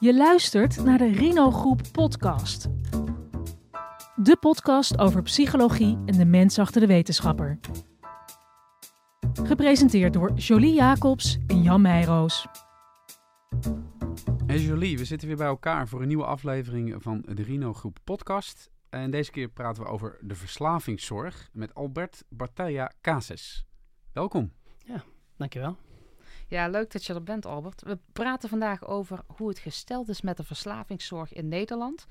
Je luistert naar de Rino Groep podcast. De podcast over psychologie en de mens achter de wetenschapper. Gepresenteerd door Jolie Jacobs en Jan Meijroos. Hey Jolie, we zitten weer bij elkaar voor een nieuwe aflevering van de Rino Groep podcast. En deze keer praten we over de verslavingszorg met Albert Bartella Cases. Welkom. Dankjewel. Ja, leuk dat je er bent, Albert. We praten vandaag over hoe het gesteld is met de verslavingszorg in Nederland.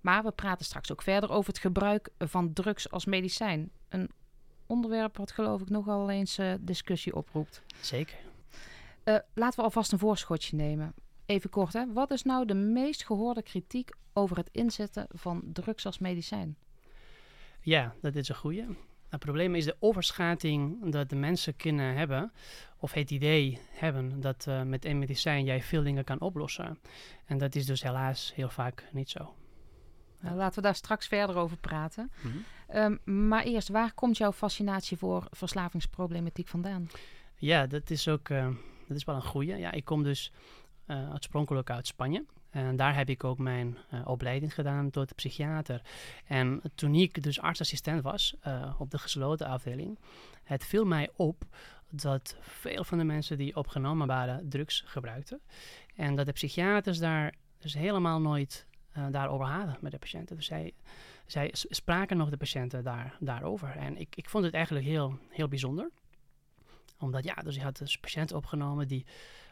Maar we praten straks ook verder over het gebruik van drugs als medicijn. Een onderwerp wat geloof ik nogal eens uh, discussie oproept. Zeker. Uh, laten we alvast een voorschotje nemen. Even kort, hè. wat is nou de meest gehoorde kritiek over het inzetten van drugs als medicijn? Ja, dat is een goede. Het probleem is de overschatting dat de mensen kunnen hebben, of het idee hebben dat uh, met een medicijn jij veel dingen kan oplossen. En dat is dus helaas heel vaak niet zo. Nou, laten we daar straks verder over praten. Mm -hmm. um, maar eerst, waar komt jouw fascinatie voor verslavingsproblematiek vandaan? Ja, dat is ook uh, dat is wel een goede. Ja, ik kom dus uh, oorspronkelijk uit Spanje. En daar heb ik ook mijn uh, opleiding gedaan tot psychiater. En toen ik dus artsassistent was uh, op de gesloten afdeling, het viel mij op dat veel van de mensen die opgenomen waren drugs gebruikten. En dat de psychiaters daar dus helemaal nooit uh, daarover hadden met de patiënten. Dus zij, zij spraken nog de patiënten daar, daarover. En ik, ik vond het eigenlijk heel, heel bijzonder. Omdat ja, dus je had dus patiënten opgenomen die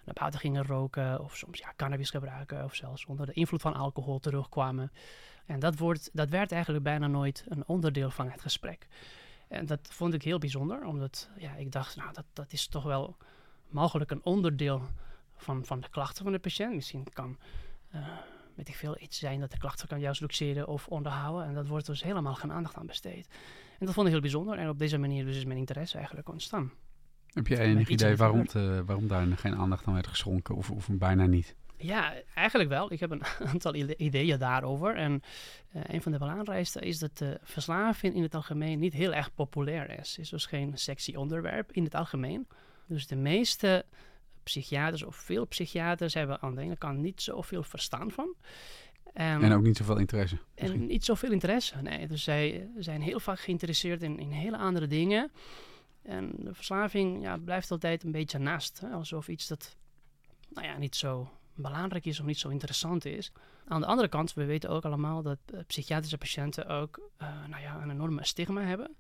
naar buiten gingen roken of soms ja, cannabis gebruiken of zelfs onder de invloed van alcohol terugkwamen. En dat, wordt, dat werd eigenlijk bijna nooit een onderdeel van het gesprek. En dat vond ik heel bijzonder, omdat ja, ik dacht, nou, dat, dat is toch wel mogelijk een onderdeel van, van de klachten van de patiënt. Misschien kan, uh, ik veel, iets zijn dat de klachten kan juist luxeren of onderhouden. En dat wordt dus helemaal geen aandacht aan besteed. En dat vond ik heel bijzonder en op deze manier dus is mijn interesse eigenlijk ontstaan. Heb jij enig idee waarom, te, waarom daar geen aandacht aan werd geschonken of, of bijna niet? Ja, eigenlijk wel. Ik heb een aantal ideeën daarover. En uh, een van de belangrijkste is dat de verslaving in het algemeen niet heel erg populair is. Het is dus geen sexy onderwerp in het algemeen. Dus de meeste psychiaters of veel psychiaters hebben aan de ene kant niet zoveel verstaan van. En, en ook niet zoveel interesse. En niet zoveel interesse, nee. Dus zij zijn heel vaak geïnteresseerd in, in hele andere dingen. En de verslaving ja, blijft altijd een beetje naast. Hè? Alsof iets dat nou ja, niet zo belangrijk is of niet zo interessant is. Aan de andere kant, we weten ook allemaal dat uh, psychiatrische patiënten ook uh, nou ja, een enorme stigma hebben.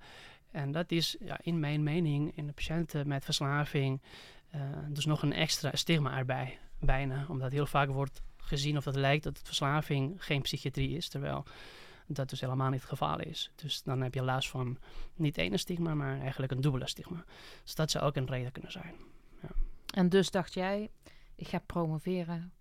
En dat is ja, in mijn mening in de patiënten met verslaving uh, dus nog een extra stigma erbij. Bijna, omdat heel vaak wordt gezien of dat lijkt dat verslaving geen psychiatrie is. Terwijl dat dus helemaal niet het geval is. Dus dan heb je last van niet één stigma, maar eigenlijk een dubbele stigma. Dus dat zou ook een reden kunnen zijn. Ja. En dus dacht jij, ik ga promoveren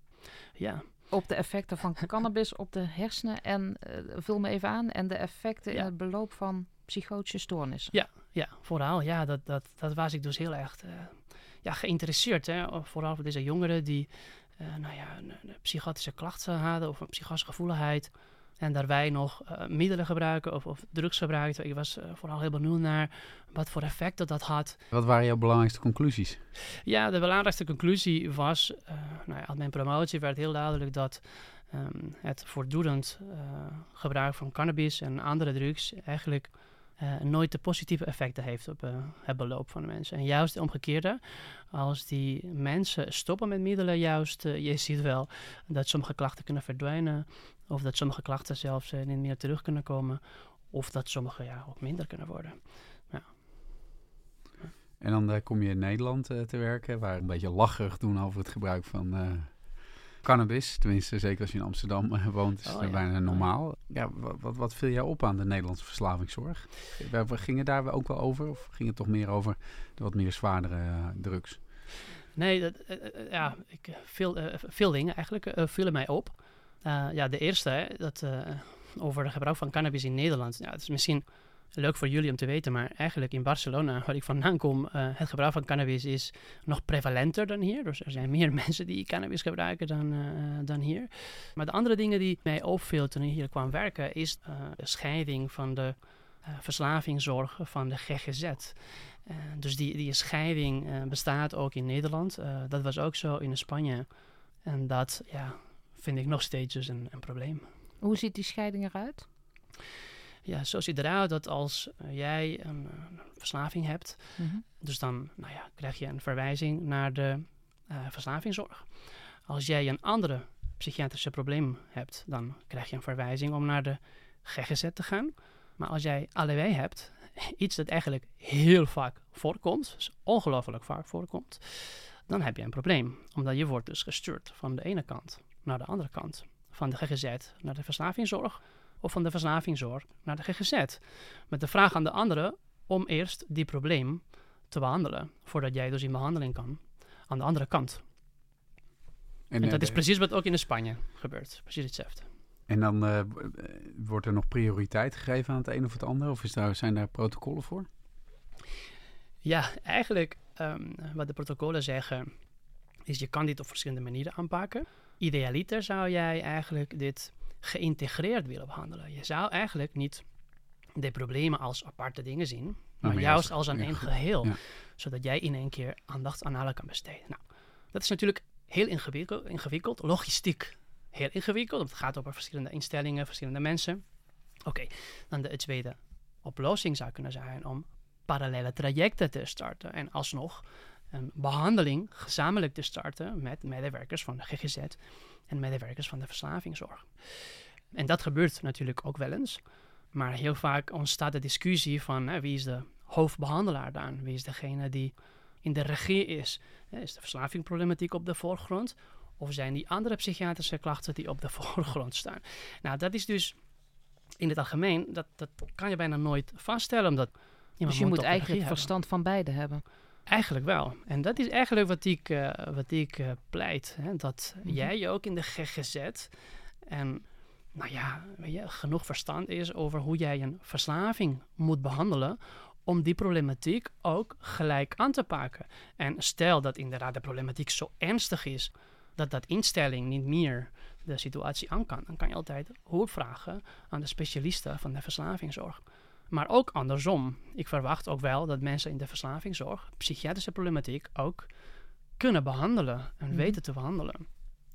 ja. op de effecten van cannabis op de hersenen en uh, vul me even aan, en de effecten ja. in het beloop van psychotische stoornissen. Ja, ja vooral. Ja, dat, dat, dat was ik dus heel erg uh, ja, geïnteresseerd. Hè? Vooral voor deze jongeren die uh, nou ja, een, een psychotische klachten hadden of een psychotische gevoeligheid. En daarbij nog uh, middelen gebruiken of, of, drugs gebruikten. Ik was uh, vooral heel benieuwd naar wat voor effecten dat had. Wat waren jouw belangrijkste conclusies? Ja, de belangrijkste conclusie was, uh, nou ja, aan mijn promotie werd heel duidelijk dat um, het voortdurend gebruik van cannabis en andere drugs eigenlijk nooit de positieve effecten heeft op het beloop van de mensen. En juist het omgekeerde, als die mensen stoppen met middelen, juist, je ziet wel dat sommige klachten kunnen verdwijnen. Of dat sommige klachten zelfs uh, niet meer terug kunnen komen. Of dat sommige ja, ook minder kunnen worden. Ja. En dan uh, kom je in Nederland uh, te werken, waar een beetje lacherig doen over het gebruik van cannabis. Tenminste, zeker als je in Amsterdam woont, is oh, het ja. bijna normaal. Ja, wat, wat, wat viel jou op aan de Nederlandse verslavingszorg? We, we gingen daar ook wel over? Of ging het toch meer over de wat meer zwaardere drugs? Nee, dat, ja, ik, veel, veel dingen eigenlijk vielen mij op. Uh, ja, de eerste, hè, dat, uh, over het gebruik van cannabis in Nederland. Ja, het is misschien leuk voor jullie om te weten, maar eigenlijk in Barcelona, waar ik vandaan kom, uh, het gebruik van cannabis is nog prevalenter dan hier. Dus er zijn meer mensen die cannabis gebruiken dan, dan hier. Maar de andere dingen die mij opviel toen ik hier kwam werken, is de scheiding van de verslavingszorg van de GGZ. dus die, die scheiding bestaat ook in Nederland. dat was ook zo in Spanje. En dat, ja, vind ik nog steeds dus een, een probleem. Hoe ziet die scheiding eruit? Ja, zo ziet eruit dat als jij een, een verslaving hebt, Mhm. dus dan nou ja, krijg je een verwijzing naar de eh, verslavingszorg. Als jij een andere psychiatrische probleem hebt, dan krijg je een verwijzing om naar de GGZ te gaan. Maar als jij allebei hebt, iets dat eigenlijk heel vaak voorkomt, dus ongelooflijk vaak voorkomt, dan heb je een probleem. Omdat je wordt dus gestuurd van de ene kant naar de andere kant. Van de GGZ naar de verslavingszorg of van de verslavingszorg naar de GGZ. Met de vraag aan de andere om eerst die probleem te behandelen, voordat jij dus in behandeling kan aan de andere kant. En eh, dat is de- precies wat ook in Spanje gebeurt. Precies hetzelfde. En dan eh, eh, wordt er nog prioriteit gegeven aan het een of het ander? Of is daar, zijn daar protocollen voor? Ja, eigenlijk ehm, wat de protocollen zeggen, is je kan dit op verschillende manieren aanpakken. Idealiter zou jij eigenlijk dit geïntegreerd willen behandelen. Je zou eigenlijk niet de problemen als aparte dingen zien, maar, maar juist als een één geheel. ja. Zodat jij in één keer aandacht aan alle kan besteden. Nou, dat is natuurlijk heel ingewikkeld, ingewikkeld logistiek heel ingewikkeld. want Het gaat over verschillende instellingen, verschillende mensen. Oké, dan de tweede oplossing zou kunnen zijn om parallele trajecten te starten. En alsnog een behandeling gezamenlijk te starten met medewerkers van de GGZ en medewerkers van de verslavingszorg. En dat gebeurt natuurlijk ook wel eens. Maar heel vaak ontstaat de discussie van hè, wie is de hoofdbehandelaar dan? Wie is degene die in de regie is? Hè, Is de verslavingproblematiek op de voorgrond? Of zijn die andere psychiatrische klachten die op de voorgrond staan? Nou, dat is dus in het algemeen, dat, dat kan je bijna nooit vaststellen. Omdat Dus je moet eigenlijk verstand van beide hebben. Eigenlijk wel. En dat is eigenlijk wat ik, eh, wat ik eh, pleit. Hè? Dat Mhm. jij ook in de GGZ en nou ja, weet je, genoeg verstand is over hoe jij een verslaving moet behandelen om die problematiek ook gelijk aan te pakken. En stel dat inderdaad de problematiek zo ernstig is dat dat instelling niet meer de situatie aan kan, dan kan je altijd hulp vragen aan de specialisten van de verslavingszorg. Maar ook andersom. Ik verwacht ook wel dat mensen in de verslavingszorg psychiatrische problematiek ook kunnen behandelen en Mhm. weten te behandelen.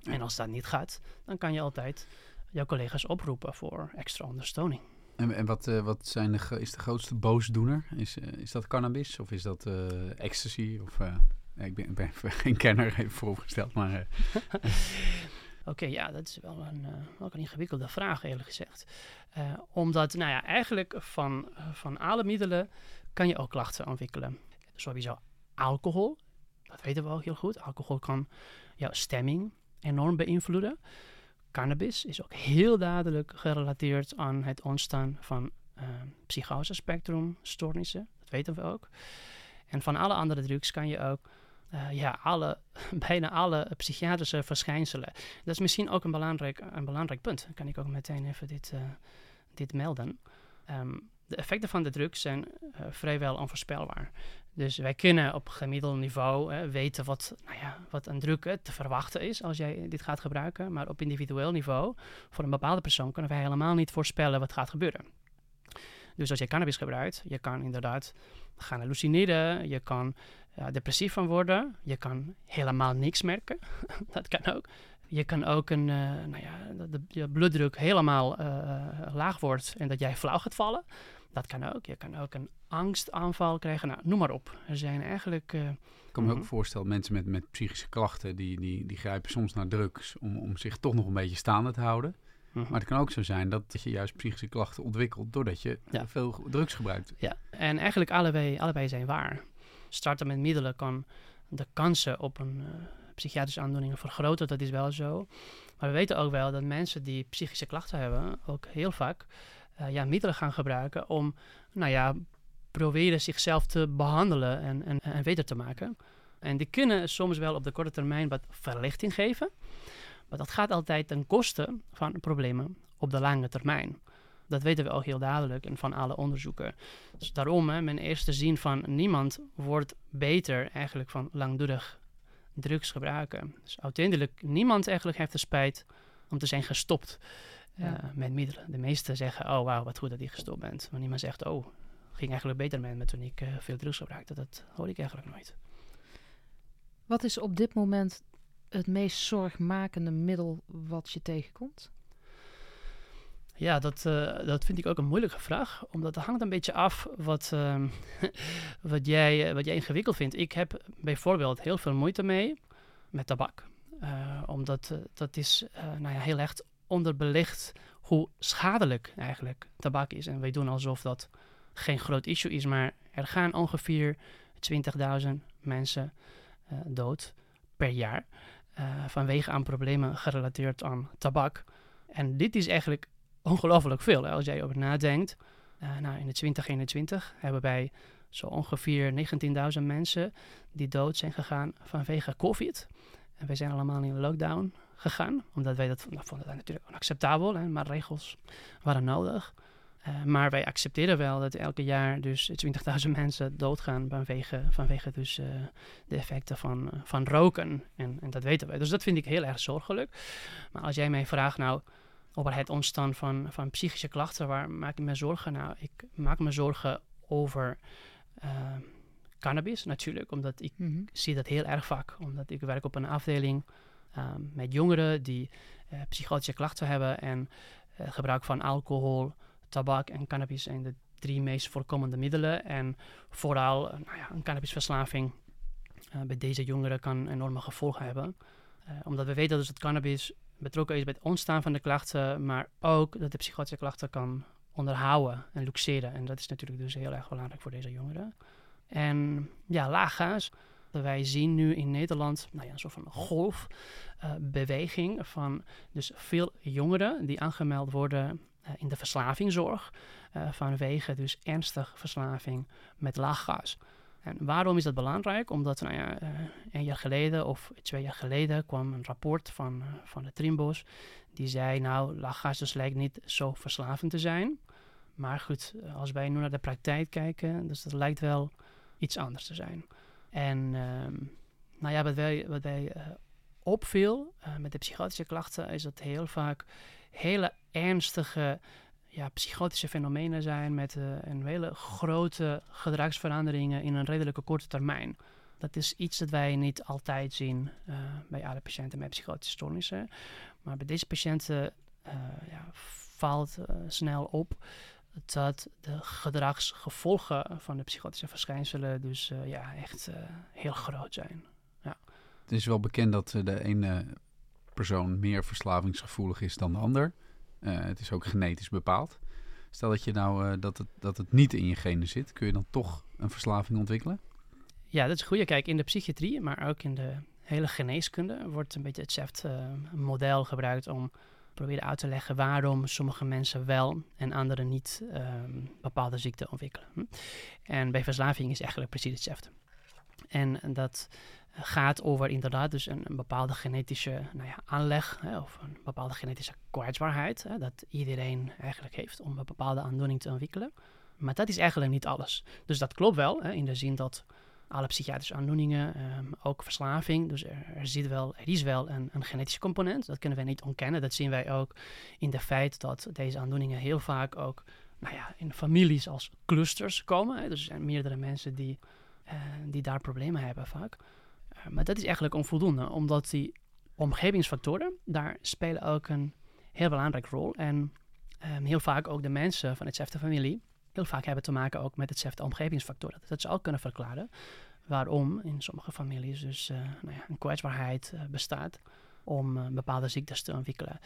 En als dat niet gaat, dan kan je altijd jouw collega's oproepen voor extra ondersteuning. En, en wat, eh, wat zijn de, is de grootste boosdoener? Is, eh, is dat cannabis of is dat eh, ecstasy? Of, eh, ik, ben, ik ben geen kenner, even vooropgesteld, maar... eh, Oké, ja, dat is wel een, eh, wel een ingewikkelde vraag, eerlijk gezegd. Eh, omdat, nou ja, eigenlijk van, eh, van alle middelen kan je ook klachten ontwikkelen. Sowieso alcohol, dat weten we ook heel goed. Alcohol kan jouw stemming enorm beïnvloeden. Cannabis is ook heel duidelijk gerelateerd aan het ontstaan van eh psychose spectrum stoornissen. Dat weten we ook. En van alle andere drugs kan je ook eh, ja, alle, bijna alle psychiatrische verschijnselen. Dat is misschien ook een belangrijk, een belangrijk punt. Dan kan ik ook meteen even dit, eh, dit melden. Ehm, de effecten van de drugs zijn eh, vrijwel onvoorspelbaar. Dus wij kunnen op gemiddeld niveau weten wat, nou ja, wat een drug eh, te verwachten is als jij dit gaat gebruiken. Maar op individueel niveau, voor een bepaalde persoon, kunnen wij helemaal niet voorspellen wat gaat gebeuren. Dus als je cannabis gebruikt, je kan inderdaad gaan hallucineren, je kan ja, depressief van worden, je kan helemaal niks merken, dat kan ook. Je kan ook een, eh, nou ja, dat de, je bloeddruk helemaal eh, laag wordt en dat jij flauw gaat vallen. Dat kan ook. Je kan ook een angstaanval krijgen. Nou, noem maar op. Er zijn eigenlijk... eh, Ik kan me Mhm. ook voorstellen, mensen met, met psychische klachten, die, die, die grijpen soms naar drugs om, om zich toch nog een beetje staande te houden. mhm. Maar het kan ook zo zijn dat je juist psychische klachten ontwikkelt doordat je Ja. eh, veel drugs gebruikt. Ja, en eigenlijk allebei, allebei zijn waar. Starten met middelen kan de kansen op een eh, psychiatrische aandoening vergroten, dat is wel zo. Maar we weten ook wel dat mensen die psychische klachten hebben, ook heel vaak eh, ja, middelen gaan gebruiken om, nou ja, proberen zichzelf te behandelen en, en, en beter te maken. En die kunnen soms wel op de korte termijn wat verlichting geven, maar dat gaat altijd ten koste van problemen op de lange termijn. Dat weten we ook heel duidelijk en van alle onderzoeken. Dus daarom, hè, mijn eerste zin van niemand wordt beter eigenlijk van langdurig drugs gebruiken. Dus uiteindelijk, niemand eigenlijk heeft de spijt om te zijn gestopt eh, Ja. met middelen. De meesten zeggen, oh wauw, wat goed dat je gestopt bent. Maar niemand zegt, oh, ging eigenlijk beter met me toen ik eh, veel drugs gebruikte. Dat hoor ik eigenlijk nooit. Wat is op dit moment het meest zorgmakende middel wat je tegenkomt? Ja, dat, uh, dat vind ik ook een moeilijke vraag. Omdat het hangt een beetje af wat, uh, wat, jij, wat jij ingewikkeld vindt. Ik heb bijvoorbeeld heel veel moeite mee met tabak. Uh, omdat dat is nou ja, heel erg onderbelicht hoe schadelijk eigenlijk tabak is. En wij doen alsof dat geen groot issue is, maar er gaan ongeveer 20.000 mensen dood per jaar vanwege aan problemen gerelateerd aan tabak. En dit is eigenlijk ongelooflijk veel. Als jij over nadenkt, uh, nou, in de 2021 hebben wij zo ongeveer 19.000 mensen die dood zijn gegaan vanwege COVID. En wij zijn allemaal in lockdown gegaan, omdat wij dat, nou, vonden dat natuurlijk onacceptabel, hè, maar regels waren nodig. Uh, maar wij accepteren wel dat elke jaar dus 20.000 mensen doodgaan vanwege, vanwege dus, uh, de effecten van, van roken. En, en dat weten wij. Dus dat vind ik heel erg zorgelijk. Maar als jij mij vraagt, nou, over het ontstaan van, van psychische klachten. Waar maak ik me zorgen? Nou, ik maak me zorgen over uh, cannabis natuurlijk, omdat ik mm-hmm. zie dat heel erg vaak. Omdat ik werk op een afdeling um, met jongeren die uh, psychotische klachten hebben en uh, gebruik van alcohol, tabak en cannabis zijn de drie meest voorkomende middelen. En vooral nou ja, een cannabisverslaving bij deze jongeren kan enorme gevolgen hebben. omdat we weten dus dat cannabis betrokken is bij het ontstaan van de klachten, maar ook dat de psychotische klachten kan onderhouden en luxeren. En dat is natuurlijk dus heel erg belangrijk voor deze jongeren. En ja, laaggaas. Wij zien nu in Nederland nou ja, een soort van golfbeweging uh, van dus veel jongeren die aangemeld worden uh, in de verslavingszorg uh, vanwege dus ernstig verslaving met laaggas. En waarom is dat belangrijk? Omdat nou ja, uh, een jaar geleden of twee jaar geleden kwam een rapport van, uh, van de Trimbos. Die zei, nou, lachgas dus lijkt niet zo verslavend te zijn. Maar goed, eh, als wij nu naar de praktijk kijken, dus dat lijkt wel iets anders te zijn. En um, nou ja, wat wij, wat wij uh, opviel met de psychotische klachten, is dat heel vaak hele ernstige ja, psychotische fenomenen zijn met uh, een hele grote gedragsveranderingen in een redelijke korte termijn. Dat is iets dat wij niet altijd zien uh, bij alle patiënten met psychotische stoornissen. Maar bij deze patiënten uh, ja, valt snel op dat de gedragsgevolgen van de psychotische verschijnselen dus ja, echt heel groot zijn. Ja. Het is wel bekend dat de ene persoon meer verslavingsgevoelig is dan de ander. Uh, het is ook genetisch bepaald. Stel dat, je nou, uh, dat, het, dat het niet in je genen zit, kun je dan toch een verslaving ontwikkelen? Ja, dat is goed. Kijk, in de psychiatrie, maar ook in de hele geneeskunde wordt een beetje hetzelfde uh, model gebruikt om proberen uit te leggen waarom sommige mensen wel en anderen niet um, bepaalde ziekten ontwikkelen. Hm? En bij verslaving is eigenlijk precies hetzelfde. En dat gaat over inderdaad dus een, bepaalde genetische nou ja, aanleg hè, of een bepaalde genetische kwetsbaarheid hè, dat iedereen eigenlijk heeft om een bepaalde aandoening te ontwikkelen. Maar dat is eigenlijk niet alles. Dus dat klopt wel hè, in de zin dat alle psychiatrische aandoeningen, um, ook verslaving, dus er, zit wel, er is wel een, een genetische component. Dat kunnen we niet ontkennen. Dat zien wij ook in de feit dat deze aandoeningen heel vaak ook nou ja, in families als clusters komen. Dus er zijn meerdere mensen die, uh, die daar problemen hebben vaak. Eh, maar dat is eigenlijk onvoldoende, omdat die omgevingsfactoren, daar spelen ook een heel belangrijke rol. En um, heel vaak ook de mensen van hetzelfde familie, heel vaak hebben te maken ook met hetzelfde omgevingsfactoren. Dat zou ook kunnen verklaren waarom in sommige families dus uh, nou ja, een kwetsbaarheid bestaat om bepaalde ziektes te ontwikkelen.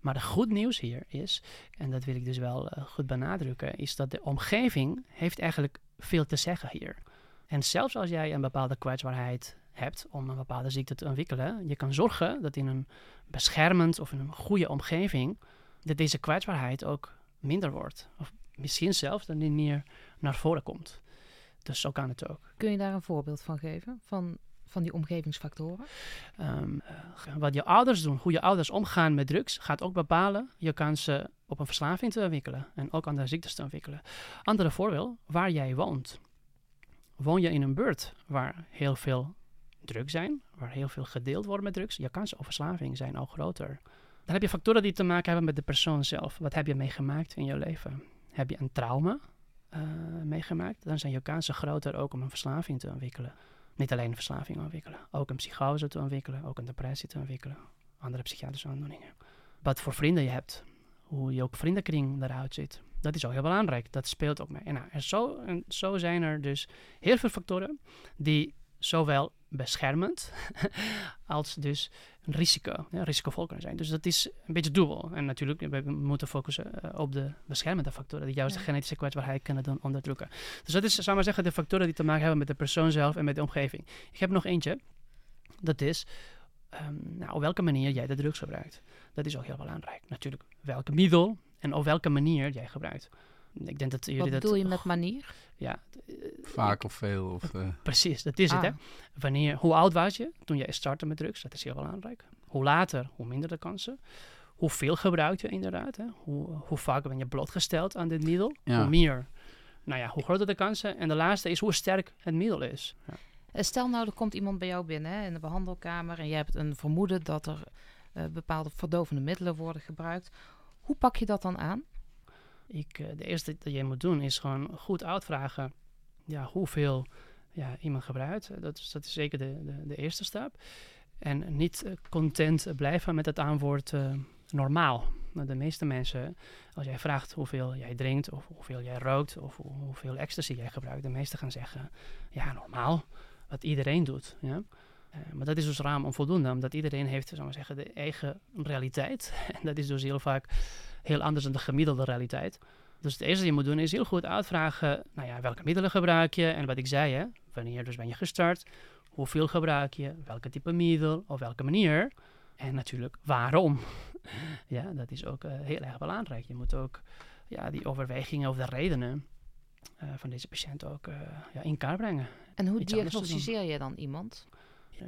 Maar de goed nieuws hier is, en dat wil ik dus wel goed benadrukken, is dat de omgeving heeft eigenlijk veel te zeggen hier. En zelfs als jij een bepaalde kwetsbaarheid hebt om een bepaalde ziekte te ontwikkelen, je kan zorgen dat in een beschermend of in een goede omgeving, dat deze kwetsbaarheid ook minder wordt. Of misschien zelfs dat die meer naar voren komt. Dus zo kan het ook. Kun je daar een voorbeeld van geven? Van, van die omgevingsfactoren? Um, uh, wat je ouders doen, hoe je ouders omgaan met drugs, gaat ook bepalen je kansen op een verslaving te ontwikkelen. En ook andere ziektes te ontwikkelen. Andere voorbeeld, waar jij woont. Woon je in een buurt waar heel veel druk zijn, waar heel veel gedeeld wordt met drugs, je kansen op verslaving zijn al groter. Dan heb je factoren die te maken hebben met de persoon zelf. Wat heb je meegemaakt in je leven? Heb je een trauma uh, meegemaakt? Dan zijn je kansen groter ook om een verslaving te ontwikkelen. niet alleen verslaving ontwikkelen, ook een psychose te ontwikkelen, ook een depressie te ontwikkelen, andere psychiatrische aandoeningen. Wat voor vrienden je hebt, hoe je ook vriendenkring eruit ziet, dat is ook heel belangrijk. Dat speelt ook mee. En, nou, en, zo, en zo zijn er dus heel veel factoren die zowel beschermend als dus een risico, ja, risicovol kunnen zijn. Dus dat is een beetje dubbel. En natuurlijk, we moeten focussen eh, op de beschermende factoren, die juist de genetische kwetsbaarheid kunnen doen onderdrukken. Dus dat is, zou maar zeggen, de factoren die te maken hebben met de persoon zelf en met de omgeving. Ik heb nog eentje, dat is um, nou, op welke manier jij de drugs gebruikt. Dat is ook heel belangrijk. Natuurlijk, welke middel en op welke manier jij gebruikt. Ik denk dat jullie Wat bedoel je met manier? Ja. Vaak of veel? Of, uh... Precies, dat is het. Hè? Ah. Wanneer, hoe oud was je toen jij startte met drugs? Dat is heel belangrijk. Hoe later, hoe minder de kansen. Hoeveel gebruik je inderdaad? Hè? Hoe, hoe vaak ben je blootgesteld aan dit middel? Hoe meer, nou ja, hoe groter de kansen. En de laatste is hoe sterk het middel is. Ja. Eh, stel nou, er komt iemand bij jou binnen hè, in de behandelkamer en je hebt een vermoeden dat er uh, bepaalde verdovende middelen worden gebruikt. Hoe pak je dat dan aan? Ik, uh, de eerste dat je moet doen is gewoon goed uitvragen ja, hoeveel ja, iemand gebruikt. Dat is, dat is zeker de, de, de eerste stap. En niet content blijven met het aanwoord normaal. De meeste mensen, als jij vraagt hoeveel jij drinkt, of hoeveel jij rookt, of hoeveel ecstasy jij gebruikt, de meesten gaan zeggen, ja, normaal wat iedereen doet. Ja? Uh, maar dat is dus raam onvoldoende, omdat iedereen heeft, zou maar zeggen, de eigen realiteit. en dat is dus heel vaak heel anders dan de gemiddelde realiteit. Dus het eerste wat je moet doen is heel goed uitvragen, nou ja, welke middelen gebruik je? En wat ik zei, hè, wanneer dus ben je gestart? Hoeveel gebruik je? Welke type middel? Op welke manier? En natuurlijk, waarom? ja, dat is ook uh, heel erg belangrijk. Je moet ook ja, die overwegingen of de redenen uh, van deze patiënt ook ja, in kaart brengen. En hoe diagnosticeer je dan iemand?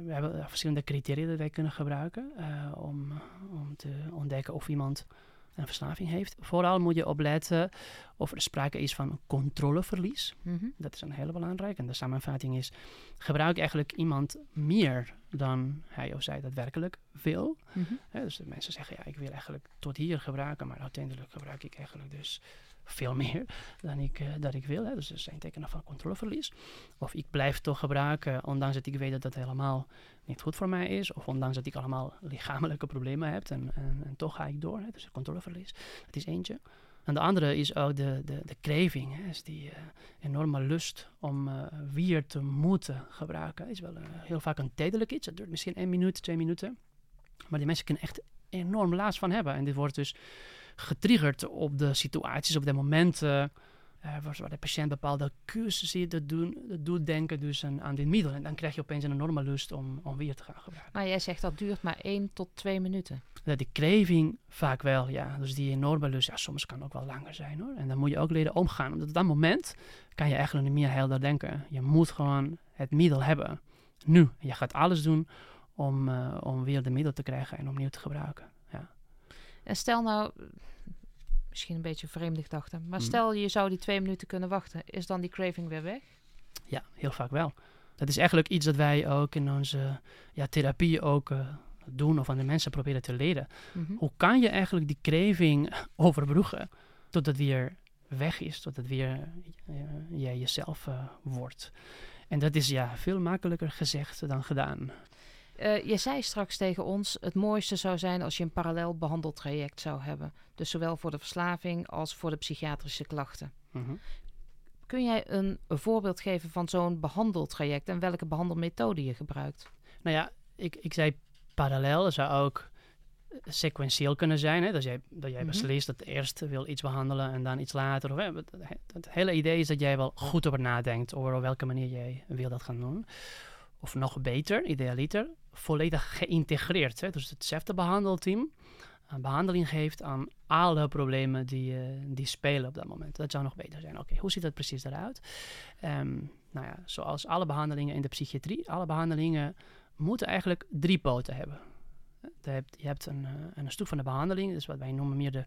We hebben verschillende criteria die wij kunnen gebruiken uh, om, om te ontdekken of iemand een verslaving heeft. Vooral moet je opletten of er sprake is van controleverlies. Mm -hmm. Dat is een hele belangrijke. En de samenvatting is, gebruik eigenlijk iemand meer dan hij of zij daadwerkelijk wil. Mm -hmm. dus de mensen zeggen, ja, ik wil eigenlijk tot hier gebruiken, maar uiteindelijk gebruik ik eigenlijk dus veel meer dan ik, uh, dat ik wil. Hè. Dus er zijn tekenen van controleverlies. Of ik blijf toch gebruiken, ondanks dat ik weet dat dat helemaal niet goed voor mij is. Of ondanks dat ik allemaal lichamelijke problemen heb. En, en, en toch ga ik door. Hè. Dus controleverlies, dat is eentje. En de andere is ook de, de, de craving. Hè. Die uh, enorme lust om uh, weer te moeten gebruiken. Is wel heel vaak een tijdelijk iets. Het duurt misschien één minuut, twee minuten. Maar die mensen kunnen echt enorm last van hebben. En dit wordt dus getriggerd op de situaties, op de momenten uh, waar de patiënt bepaalde keuzes ziet, dat, doen, dat doet denken dus aan, aan dit middel. En dan krijg je opeens een enorme lust om, om weer te gaan gebruiken. Maar jij zegt dat duurt maar één tot twee minuten. Ja, die craving vaak wel, ja. Dus die enorme lust, ja, soms kan ook wel langer zijn hoor. En dan moet je ook leren omgaan. Omdat op dat moment kan je eigenlijk niet meer helder denken. Je moet gewoon het middel hebben. Nu. Je gaat alles doen om, uh, om weer de middel te krijgen en opnieuw te gebruiken. En stel nou, misschien een beetje vreemde gedachte, maar mm. stel je zou die twee minuten kunnen wachten, is dan die craving weer weg? Ja, heel vaak wel. Dat is eigenlijk iets dat wij ook in onze ja, therapie ook uh, doen of aan de mensen proberen te leren. Mm -hmm. Hoe kan je eigenlijk die craving overbruggen tot het weer weg is, tot het weer uh, jij jezelf uh, wordt? En dat is ja veel makkelijker gezegd dan gedaan. Uh, je zei straks tegen ons, het mooiste zou zijn als je een parallel behandeltraject zou hebben. Dus zowel voor de verslaving als voor de psychiatrische klachten. Mm -hmm. Kun jij een, een, voorbeeld geven van zo'n behandeltraject en welke behandelmethode je gebruikt? Nou ja, ik, ik zei parallel, zou ook sequentieel kunnen zijn. Hè? Dat jij, dat jij -hmm. beslist dat eerst wil iets behandelen en dan iets later. Of, hè? Het, hele idee is dat jij wel goed over nadenkt over op welke manier jij wil dat gaan doen. Of nog beter, idealiter, volledig geïntegreerd. Hè? Dus hetzelfde behandelteam een behandeling geeft aan alle problemen die, uh, die spelen op dat moment. Dat zou nog beter zijn. Oké, hoe ziet dat precies eruit? Um, nou ja, zoals alle behandelingen in de psychiatrie, alle behandelingen moeten eigenlijk drie poten hebben. Je hebt, een, uh, een stuk van de behandeling, dus wat wij noemen meer de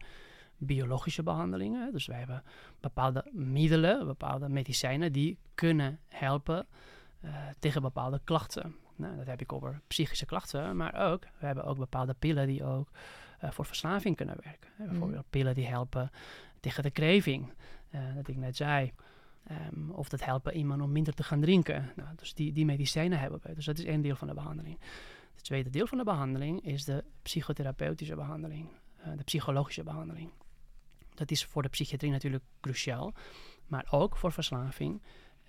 biologische behandelingen. Dus wij hebben bepaalde middelen, bepaalde medicijnen die kunnen helpen tegen bepaalde klachten. Nou, dat heb ik over psychische klachten, maar ook, we hebben ook bepaalde pillen die ook uh, voor verslaving kunnen werken. Hè. Bijvoorbeeld mm. pillen die helpen tegen de craving, uh, dat ik net zei. Ehm, of dat helpt iemand om minder te gaan drinken. Nou, dus die, die medicijnen hebben we. Dus dat is één deel van de behandeling. Het tweede deel van de behandeling is de psychotherapeutische behandeling, uh, de psychologische behandeling. Dat is voor de psychiatrie natuurlijk cruciaal, maar ook voor verslaving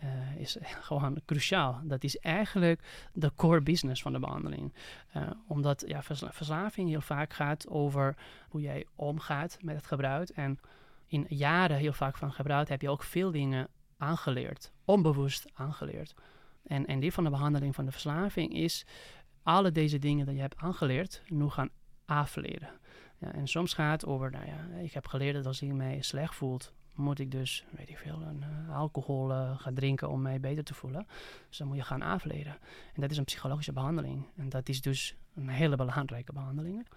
uh, is gewoon cruciaal. Dat is eigenlijk de core business van de behandeling. Uh, omdat ja, verslaving heel vaak gaat over hoe jij omgaat met het gebruik. En in jaren heel vaak van gebruik heb je ook veel dingen aangeleerd, onbewust aangeleerd. En, en die van de behandeling van de verslaving is alle deze dingen die je hebt aangeleerd, nu gaan afleren. Ja, en soms gaat het over, nou ja, ik heb geleerd dat als ik mij slecht voelt, moet ik dus, weet ik veel, een, uh, alcohol uh, gaan drinken om mij beter te voelen. Dus dan moet je gaan afleren. En dat is een psychologische behandeling. En dat is dus een hele belangrijke behandeling.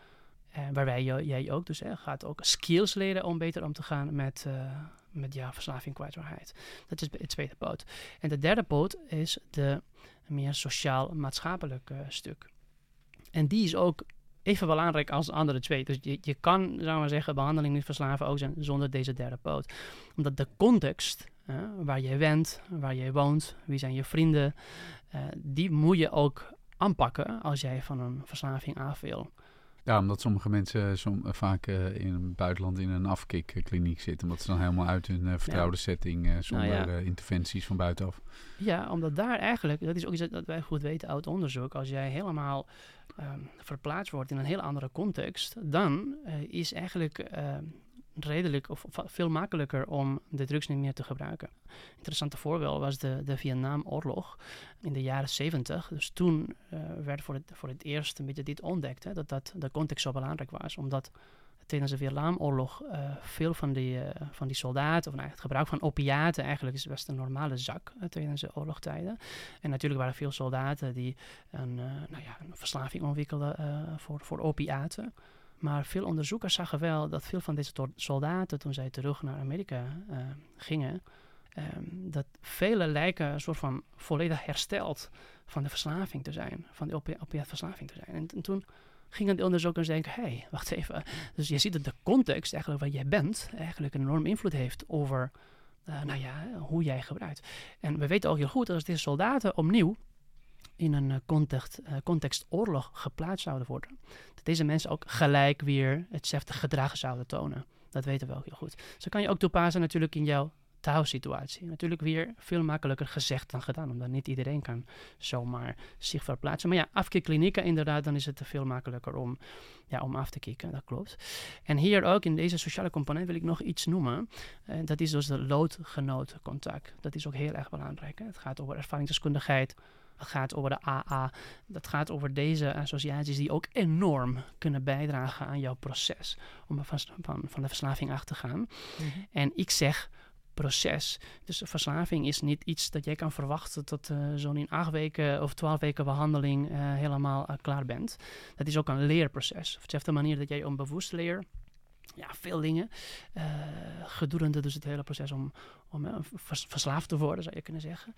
Uh, waarbij je, jij ook dus gaat ook skills leren om beter om te gaan met, met ja, verslaving, kwijtbaarheid. Dat is het tweede poot. En de derde poot is de meer sociaal-maatschappelijk stuk. En die is ook even belangrijk als de andere twee. Dus je, je kan, zou maar zeggen, behandeling niet verslaven ook zijn zonder deze derde poot. Omdat de context, waar je bent, waar je woont, wie zijn je vrienden, uh, die moet je ook aanpakken als jij van een verslaving af wil. Ja, omdat sommige mensen som, uh, vaak uh, in het buitenland in een afkikkliniek zitten. Omdat ze dan helemaal uit hun vertrouwde ja. setting zonder nou ja. interventies van buitenaf. Ja, omdat daar eigenlijk, dat is ook iets dat wij goed weten uit onderzoek. Als jij helemaal um, verplaatst wordt in een heel andere context, dan is eigenlijk redelijk of veel makkelijker om de drugs niet meer te gebruiken. Interessante voorbeeld was de, de Vietnamoorlog in de jaren 70. Dus toen uh, werd voor het, voor het eerst een beetje dit ontdekt, hè, dat, dat de context zo belangrijk was. Omdat tijdens de Vietnamoorlog uh, veel van die, uh, van die soldaten, of nou, het gebruik van opiaten eigenlijk is best een normale zak tijdens de oorlogtijden. En natuurlijk waren veel soldaten die een, nou ja, een verslaving ontwikkelden voor, voor opiaten. Maar veel onderzoekers zagen wel dat veel van deze soldaten, toen zij terug naar Amerika uh, gingen, um, dat vele lijken een soort van volledig hersteld van de verslaving te zijn, van de opi opiatverslaving te zijn. En, en, toen gingen de onderzoekers denken, hé, hey, wacht even. Dus je ziet dat de context, eigenlijk waar jij bent, eigenlijk een enorm invloed heeft over, uh, nou ja, hoe jij gebruikt. En we weten ook heel goed dat als deze soldaten opnieuw in een eh, context, uh, context oorlog geplaatst zouden worden. Dat deze mensen ook gelijk weer hetzelfde gedrag zouden tonen. Dat weten we ook heel goed. Zo kan je ook toepassen natuurlijk in jouw thuissituatie. Natuurlijk weer veel makkelijker gezegd dan gedaan, omdat niet iedereen kan zomaar zich verplaatsen. Maar ja, afkikklinieken inderdaad, dan is het veel makkelijker om, ja, om af te kicken, dat klopt. En hier ook in deze sociale component wil ik nog iets noemen. Dat is dus de loodgenotencontact. Dat is ook heel erg belangrijk. Het gaat over ervaringsdeskundigheid, gaat over de AA. Dat gaat over deze associaties die ook enorm kunnen bijdragen aan jouw proces. Om van, van, van de verslaving af te gaan. Mm -hmm. En ik zeg proces. Dus verslaving is niet iets dat jij kan verwachten tot uh, zo'n in acht weken of twaalf weken behandeling uh, helemaal uh, klaar bent. Dat is ook een leerproces. Op dezelfde manier dat jij onbewust leert ja, veel dingen uh, gedurende dus het hele proces om, om uh, vers, verslaafd te worden, zou je kunnen zeggen.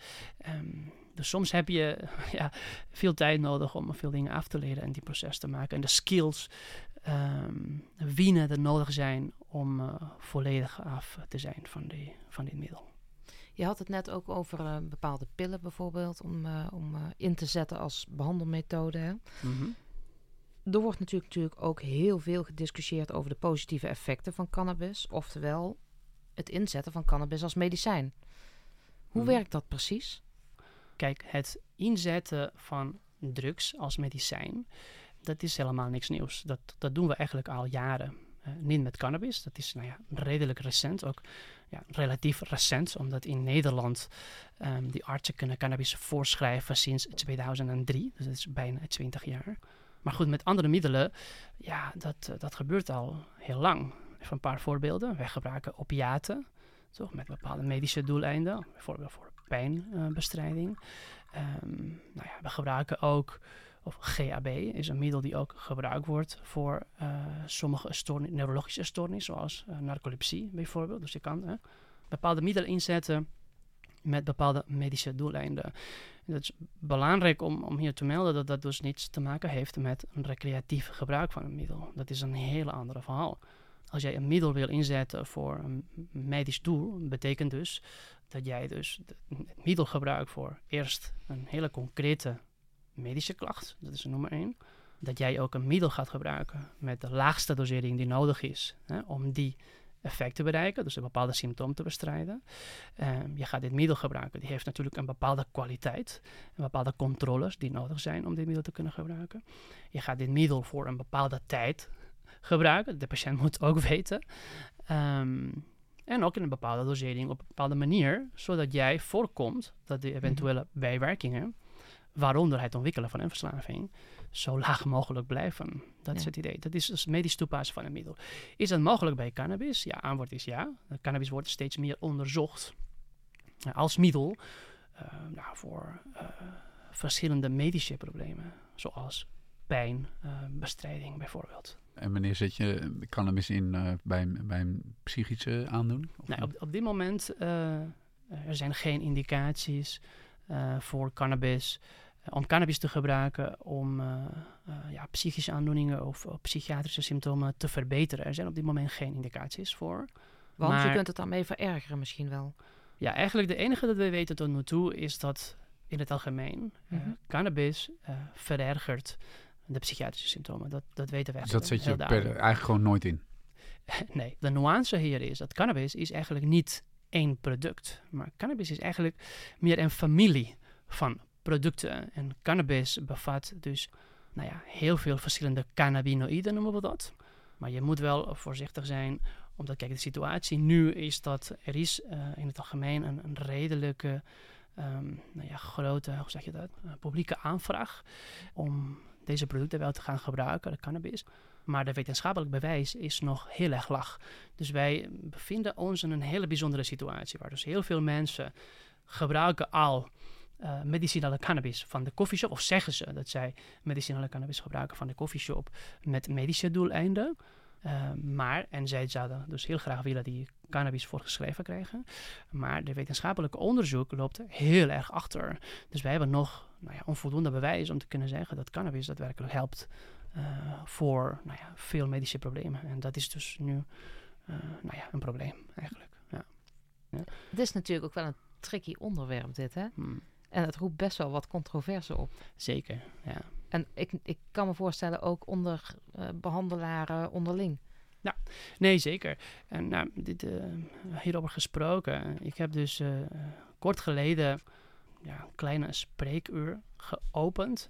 Um, dus soms heb je ja, veel tijd nodig om veel dingen af te leren en die proces te maken. En de skills um, wienen er nodig zijn om uh, volledig af te zijn van, die, van dit middel. Je had het net ook over uh, bepaalde pillen bijvoorbeeld om, om in te zetten als behandelmethode. Hè? Mm -hmm. Er wordt natuurlijk, natuurlijk ook heel veel gediscussieerd over de positieve effecten van cannabis, oftewel het inzetten van cannabis als medicijn. Hoe mm. werkt dat precies? Kijk, het inzetten van drugs als medicijn, dat is helemaal niks nieuws. Dat, dat doen we eigenlijk al jaren. Uh, niet met cannabis, dat is nou ja, redelijk recent, ook ja, relatief recent, omdat in Nederland um, die artsen kunnen cannabis voorschrijven sinds 2003, dus dat is bijna 20 jaar. Maar goed, met andere middelen, ja, dat, uh, dat gebeurt al heel lang. Even een paar voorbeelden. Wij gebruiken opiaten, toch, met bepaalde medische doeleinden, bijvoorbeeld voor pijnbestrijding. Um, nou ja, we gebruiken ook, of GHB is een middel die ook gebruikt wordt voor uh, sommige neurologische stoornissen, zoals uh, narcolepsie bijvoorbeeld. Dus je kan bepaalde middelen inzetten met bepaalde medische doeleinden. En het is belangrijk om, om hier te melden dat dat dus niets te maken heeft met een recreatief gebruik van een middel. Dat is een heel ander verhaal. als jij een middel wil inzetten voor een medisch doel, betekent dus dat jij dus het middel gebruikt voor eerst een hele concrete medische klacht, dat is nummer één. Dat jij ook een middel gaat gebruiken met de laagste dosering die nodig is hè, om die effect te bereiken, dus een bepaalde symptoom te bestrijden. Um, je gaat dit middel gebruiken. Die heeft natuurlijk een bepaalde kwaliteit, een bepaalde controles die nodig zijn om dit middel te kunnen gebruiken. Je gaat dit middel voor een bepaalde tijd gebruiken. De patiënt moet ook weten. Um, en ook in een bepaalde dosering op een bepaalde manier, zodat jij voorkomt dat de mhm. eventuele bijwerkingen, waaronder het ontwikkelen van een verslaving, zo laag mogelijk blijven. Dat is het idee. Dat is dus medisch toepassen van een middel. Is dat mogelijk bij cannabis? Ja, antwoord is ja. cannabis wordt steeds meer onderzocht als middel uh, nou, voor uh, verschillende medische problemen, zoals pijnbestrijding uh, bijvoorbeeld. En wanneer zet je cannabis in uh, bij, bij een psychische aandoening? Nou, op, op dit moment uh, er zijn geen indicaties uh, voor cannabis. om cannabis te gebruiken om ja, psychische aandoeningen of psychiatrische symptomen te verbeteren. Er zijn op dit moment geen indicaties voor. Want maar, je kunt het daarmee verergeren misschien wel. Ja, eigenlijk de enige dat we weten tot nu toe is dat in het algemeen mm -hmm. cannabis verergert de psychiatrische symptomen. Dat, dat weten wij. Dus dat zet je per, eigenlijk gewoon nooit in? nee, de nuance hier is dat cannabis is eigenlijk niet één product. Maar cannabis is eigenlijk meer een familie van producten. En cannabis bevat dus nou ja, heel veel verschillende cannabinoïden, noemen we dat. Maar je moet wel voorzichtig zijn, omdat kijk, de situatie nu is dat er is uh, in het algemeen een, redelijke, um, nou ja, grote, hoe zeg je dat, uh, publieke aanvraag om deze producten wel te gaan gebruiken, de cannabis. Maar de wetenschappelijk bewijs is nog heel erg laag. Dus wij bevinden ons in een hele bijzondere situatie, waar dus heel veel mensen gebruiken al uh, medicinale cannabis van de koffieshop, of zeggen ze dat zij medicinale cannabis gebruiken van de koffieshop met medische doeleinden. Uh, maar, en zij zouden dus heel graag willen die cannabis voorgeschreven krijgen. Maar de wetenschappelijke onderzoek loopt heel erg achter. Dus wij hebben nog nou ja, onvoldoende bewijs om te kunnen zeggen dat cannabis daadwerkelijk helpt voor nou ja, veel medische problemen. En dat is dus nu uh, nou ja, een probleem eigenlijk. Ja. Ja. Het is natuurlijk ook wel een tricky onderwerp dit, hè? Hmm. En het roept best wel wat controverse op. Zeker, ja. En ik, ik kan me voorstellen ook onder uh, behandelaren onderling. Ja, nee, zeker. En nou, dit, uh, hierover gesproken. Ik heb dus uh, kort geleden ja, een kleine spreekuur geopend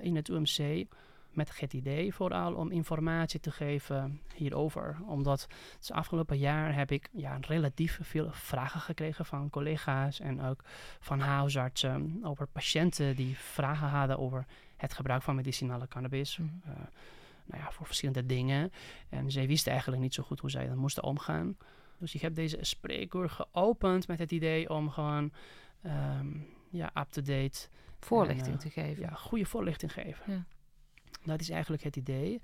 in het UMC. Met het idee vooral om informatie te geven hierover. Omdat het afgelopen jaar heb ik ja, relatief veel vragen gekregen van collega's en ook van huisartsen over patiënten die vragen hadden over het gebruik van medicinale cannabis. Mm. Uh, nou ja, voor verschillende dingen. En zij wisten eigenlijk niet zo goed hoe zij dan moesten omgaan. Dus ik heb deze spreekuur geopend met het idee om gewoon um, ja, up-to-date voorlichting te geven. Ja, goede voorlichting geven. Ja. Dat is eigenlijk het idee.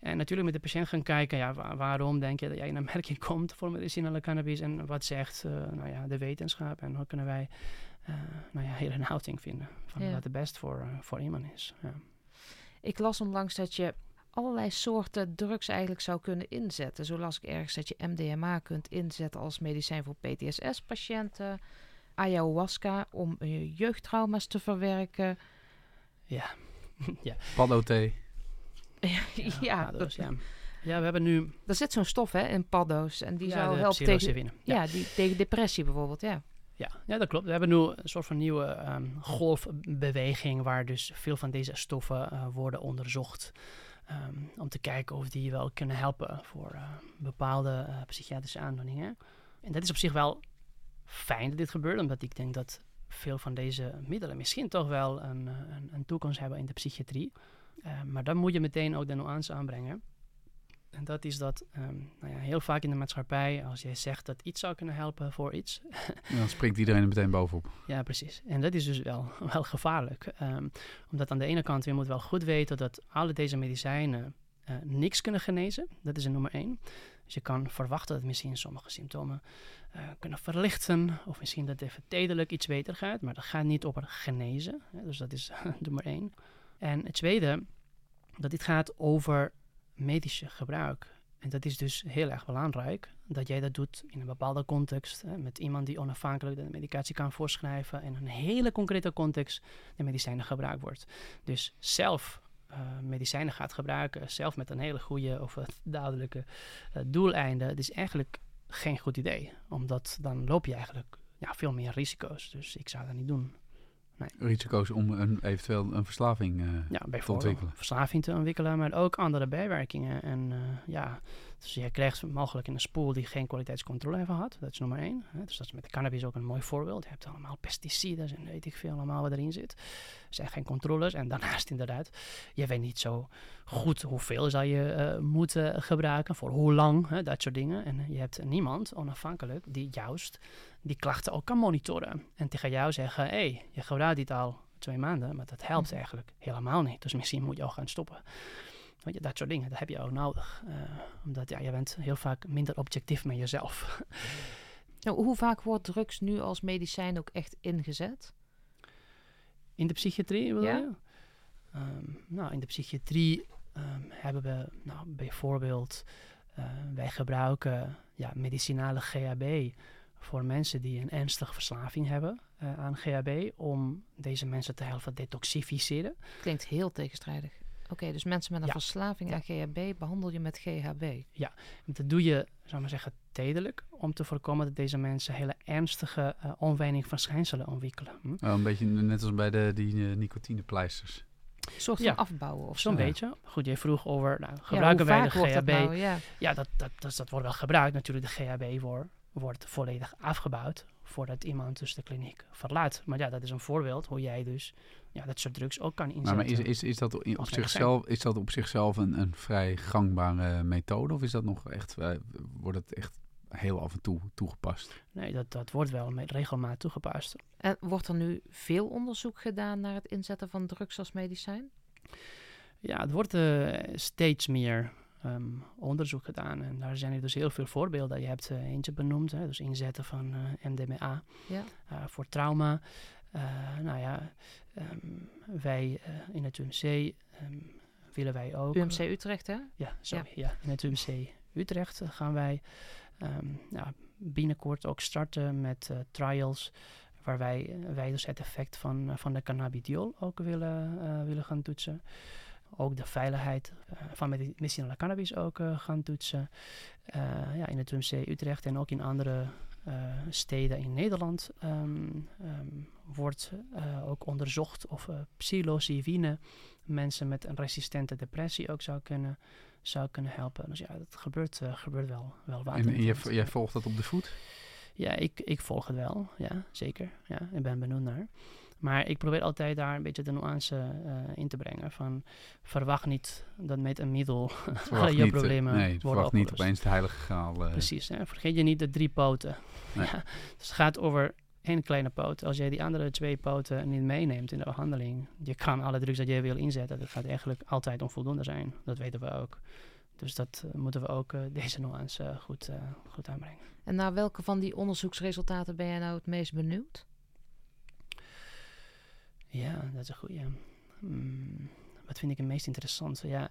En natuurlijk met de patiënt gaan kijken, ja, waarom denk je dat jij in merking komt voor medicinale cannabis en wat zegt uh, nou ja, de wetenschap en hoe kunnen wij uh, nou ja, heel een houding vinden van ja. wat het best voor, uh, voor iemand is. Ja. Ik las onlangs dat je allerlei soorten drugs eigenlijk zou kunnen inzetten. Zo las ik ergens dat je MDMA kunt inzetten als medicijn voor PTSS-patiënten, ayahuasca om jeugdtrauma's te verwerken. Ja. ja. Paddo-thee. ja, ja, ja. Ja, we hebben nu... Er zit zo'n stof hè, in paddo's en die ja, zou helpen tegen, ja. ja. die, tegen depressie bijvoorbeeld, ja. Ja, ja, dat klopt. We hebben nu een soort van nieuwe um, golfbeweging waar dus veel van deze stoffen uh, worden onderzocht. Um, om te kijken of die wel kunnen helpen voor uh, bepaalde uh, psychiatrische aandoeningen. En dat is op zich wel fijn dat dit gebeurt, omdat ik denk dat veel van deze middelen misschien toch wel een, een, een toekomst hebben in de psychiatrie. Uh, maar dan moet je meteen ook de nuance aanbrengen. En dat is dat um, nou ja, heel vaak in de maatschappij, als jij zegt dat iets zou kunnen helpen voor iets. dan springt iedereen er meteen bovenop. Ja, precies. En dat is dus wel, wel gevaarlijk. Um, omdat aan de ene kant, je moet wel goed weten dat alle deze medicijnen uh, niks kunnen genezen. Dat is nummer één. Dus je kan verwachten dat misschien sommige symptomen uh, kunnen verlichten. Of misschien dat even tijdelijk iets beter gaat. Maar dat gaat niet over genezen. Hè, dus dat is nummer één. En het tweede, dat dit gaat over medische gebruik. En dat is dus heel erg belangrijk dat jij dat doet in een bepaalde context. Hè, met iemand die onafhankelijk de medicatie kan voorschrijven. En in een hele concrete context de medicijnen gebruikt wordt. Dus zelf medicijnen gaat gebruiken, zelf met een hele goede of duidelijke uh, doeleinde. Het is eigenlijk geen goed idee. Omdat dan loop je eigenlijk ja, veel meer risico's. Dus ik zou dat niet doen. Nee. Risico's om een, eventueel een verslaving uh, ja, te ontwikkelen. Verslaving te ontwikkelen, maar ook andere bijwerkingen. En uh, ja, dus je krijgt mogelijk in een spoel die geen kwaliteitscontrole heeft gehad. Dat is nummer één. Hè. Dus dat is met de cannabis ook een mooi voorbeeld. Je hebt allemaal pesticiden en weet ik veel allemaal wat erin zit. Er zijn geen controles. En daarnaast inderdaad, je weet niet zo goed hoeveel zou je uh, moeten gebruiken, voor hoe lang, hè, dat soort dingen. En je hebt niemand onafhankelijk die juist die klachten ook kan monitoren. En tegen jou zeggen, hé, hey, je gebruikt dit al twee maanden, maar dat helpt mhm. eigenlijk helemaal niet. Dus misschien moet je ook gaan stoppen. Weet je, dat soort dingen, dat heb je ook nodig. Uh, omdat ja, je bent heel vaak minder objectief met jezelf. Nou, hoe vaak wordt drugs nu als medicijn ook echt ingezet? In de psychiatrie, wil ja? je? Um, nou, in de psychiatrie um, hebben we nou, bijvoorbeeld... Uh, wij gebruiken ja, medicinale GHB voor mensen die een ernstige verslaving hebben uh, aan GHB... om deze mensen te helpen detoxificeren. Klinkt heel tegenstrijdig. Oké, dus mensen met een verslaving aan GHB behandel je met GHB? Ja, dat doe je, zou maar zeggen, tijdelijk om te voorkomen dat deze mensen hele ernstige uh, onwijning van schijnselen ontwikkelen. Hm? een beetje net als bij de die uh, nicotinepleisters. Soort van afbouwen of Zo'n beetje. Goed, je vroeg over, nou, gebruiken wij de GHB? Nou, ja, ja dat, dat, dat, dat, wordt wel gebruikt natuurlijk. De GHB wordt, wordt volledig afgebouwd voordat iemand dus de kliniek verlaat. Maar ja, dat is een voorbeeld hoe jij dus ja, dat soort drugs ook kan inzetten. Maar, is, is, is, dat op zichzelf, is dat op zichzelf een, een vrij gangbare methode? Of is dat nog echt, uh, wordt het echt heel af en toe toegepast? Nee, dat, dat wordt wel met regelmaat toegepast. En wordt er nu veel onderzoek gedaan naar het inzetten van drugs als medicijn? Ja, het wordt uh, steeds meer um, onderzoek gedaan. En daar zijn er dus heel veel voorbeelden. Je hebt uh, eentje benoemd, hè, dus inzetten van uh, MDMA ja. voor trauma. nou ja, um, wij in het UMC um, willen wij ook... UMC Utrecht, hè? Ja, sorry. Ja. ja in het UMC Utrecht gaan wij nou, binnenkort ook starten met trials waar wij, wij dus het effect van, van de cannabidiol ook willen, willen gaan toetsen ook de veiligheid uh, van medicinale cannabis ook uh, gaan toetsen. Uh, ja, in het UMC Utrecht en ook in andere steden in Nederland um, um, wordt ook onderzocht of psilocybine mensen met een resistente depressie ook zou kunnen, zou kunnen helpen. Dus ja, dat gebeurt, gebeurt wel, wel. En jij, jij volgt dat op de voet? Ja, ik, ik volg het wel. Ja, zeker. Ja, ik ben benieuwd naar. Maar ik probeer altijd daar een beetje de nuance uh, in te brengen. Van verwacht niet dat met een middel alle je problemen uh, nee, verwacht niet opeens de heilige graal. Uh. Precies, hè? vergeet je niet de drie poten. Nee. ja, dus het gaat over één kleine poot. Als jij die andere twee poten niet meeneemt in de behandeling, je kan alle drugs dat jij wil inzetten, dat gaat eigenlijk altijd onvoldoende zijn. Dat weten we ook. Dus dat moeten we ook deze nuance goed, goed aanbrengen. En naar welke van die onderzoeksresultaten ben jij nou het meest benieuwd? Ja, dat is een goede. Hmm, wat vind ik het meest interessante? Ja,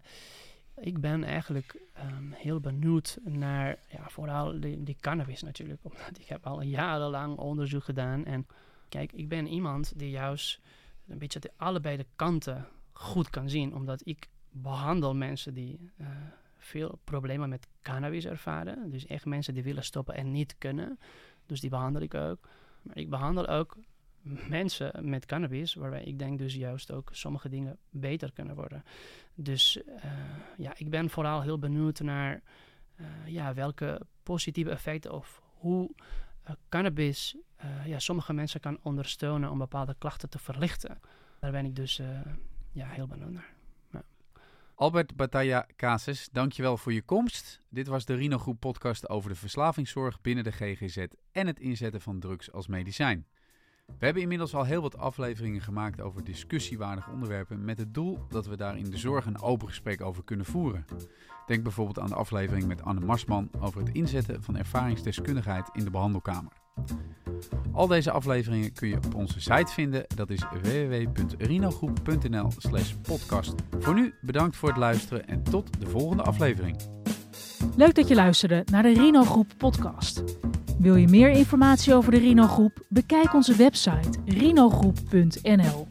ik ben eigenlijk um, heel benieuwd naar, ja, vooral die, die, cannabis natuurlijk. Omdat ik heb al jarenlang onderzoek gedaan. En kijk, ik ben iemand die juist een beetje de, allebei de kanten goed kan zien. Omdat ik behandel mensen die uh, veel problemen met cannabis ervaren. Dus echt mensen die willen stoppen en niet kunnen. Dus die behandel ik ook. Maar ik behandel ook mensen met cannabis, waarbij ik denk dus juist ook sommige dingen beter kunnen worden. Dus uh, ja, ik ben vooral heel benieuwd naar uh, ja, welke positieve effecten of hoe uh, cannabis ja, sommige mensen kan ondersteunen om bepaalde klachten te verlichten. Daar ben ik dus ja, heel benieuwd naar. Albert Bataya Cases, dankjewel voor je komst. Dit was de Rino Groep podcast over de verslavingszorg binnen de GGZ en het inzetten van drugs als medicijn. We hebben inmiddels al heel wat afleveringen gemaakt over discussiewaardige onderwerpen met het doel dat we daar in de zorg een open gesprek over kunnen voeren. Denk bijvoorbeeld aan de aflevering met Anne Marsman over het inzetten van ervaringsdeskundigheid in de behandelkamer. Al deze afleveringen kun je op onze site vinden, dat is www.rinogroep.nl/podcast. Voor nu bedankt voor het luisteren en tot de volgende aflevering. Leuk dat je luisterde naar de Rino Groep podcast. Wil je meer informatie over de Rino Groep? Bekijk onze website rinogroep.nl.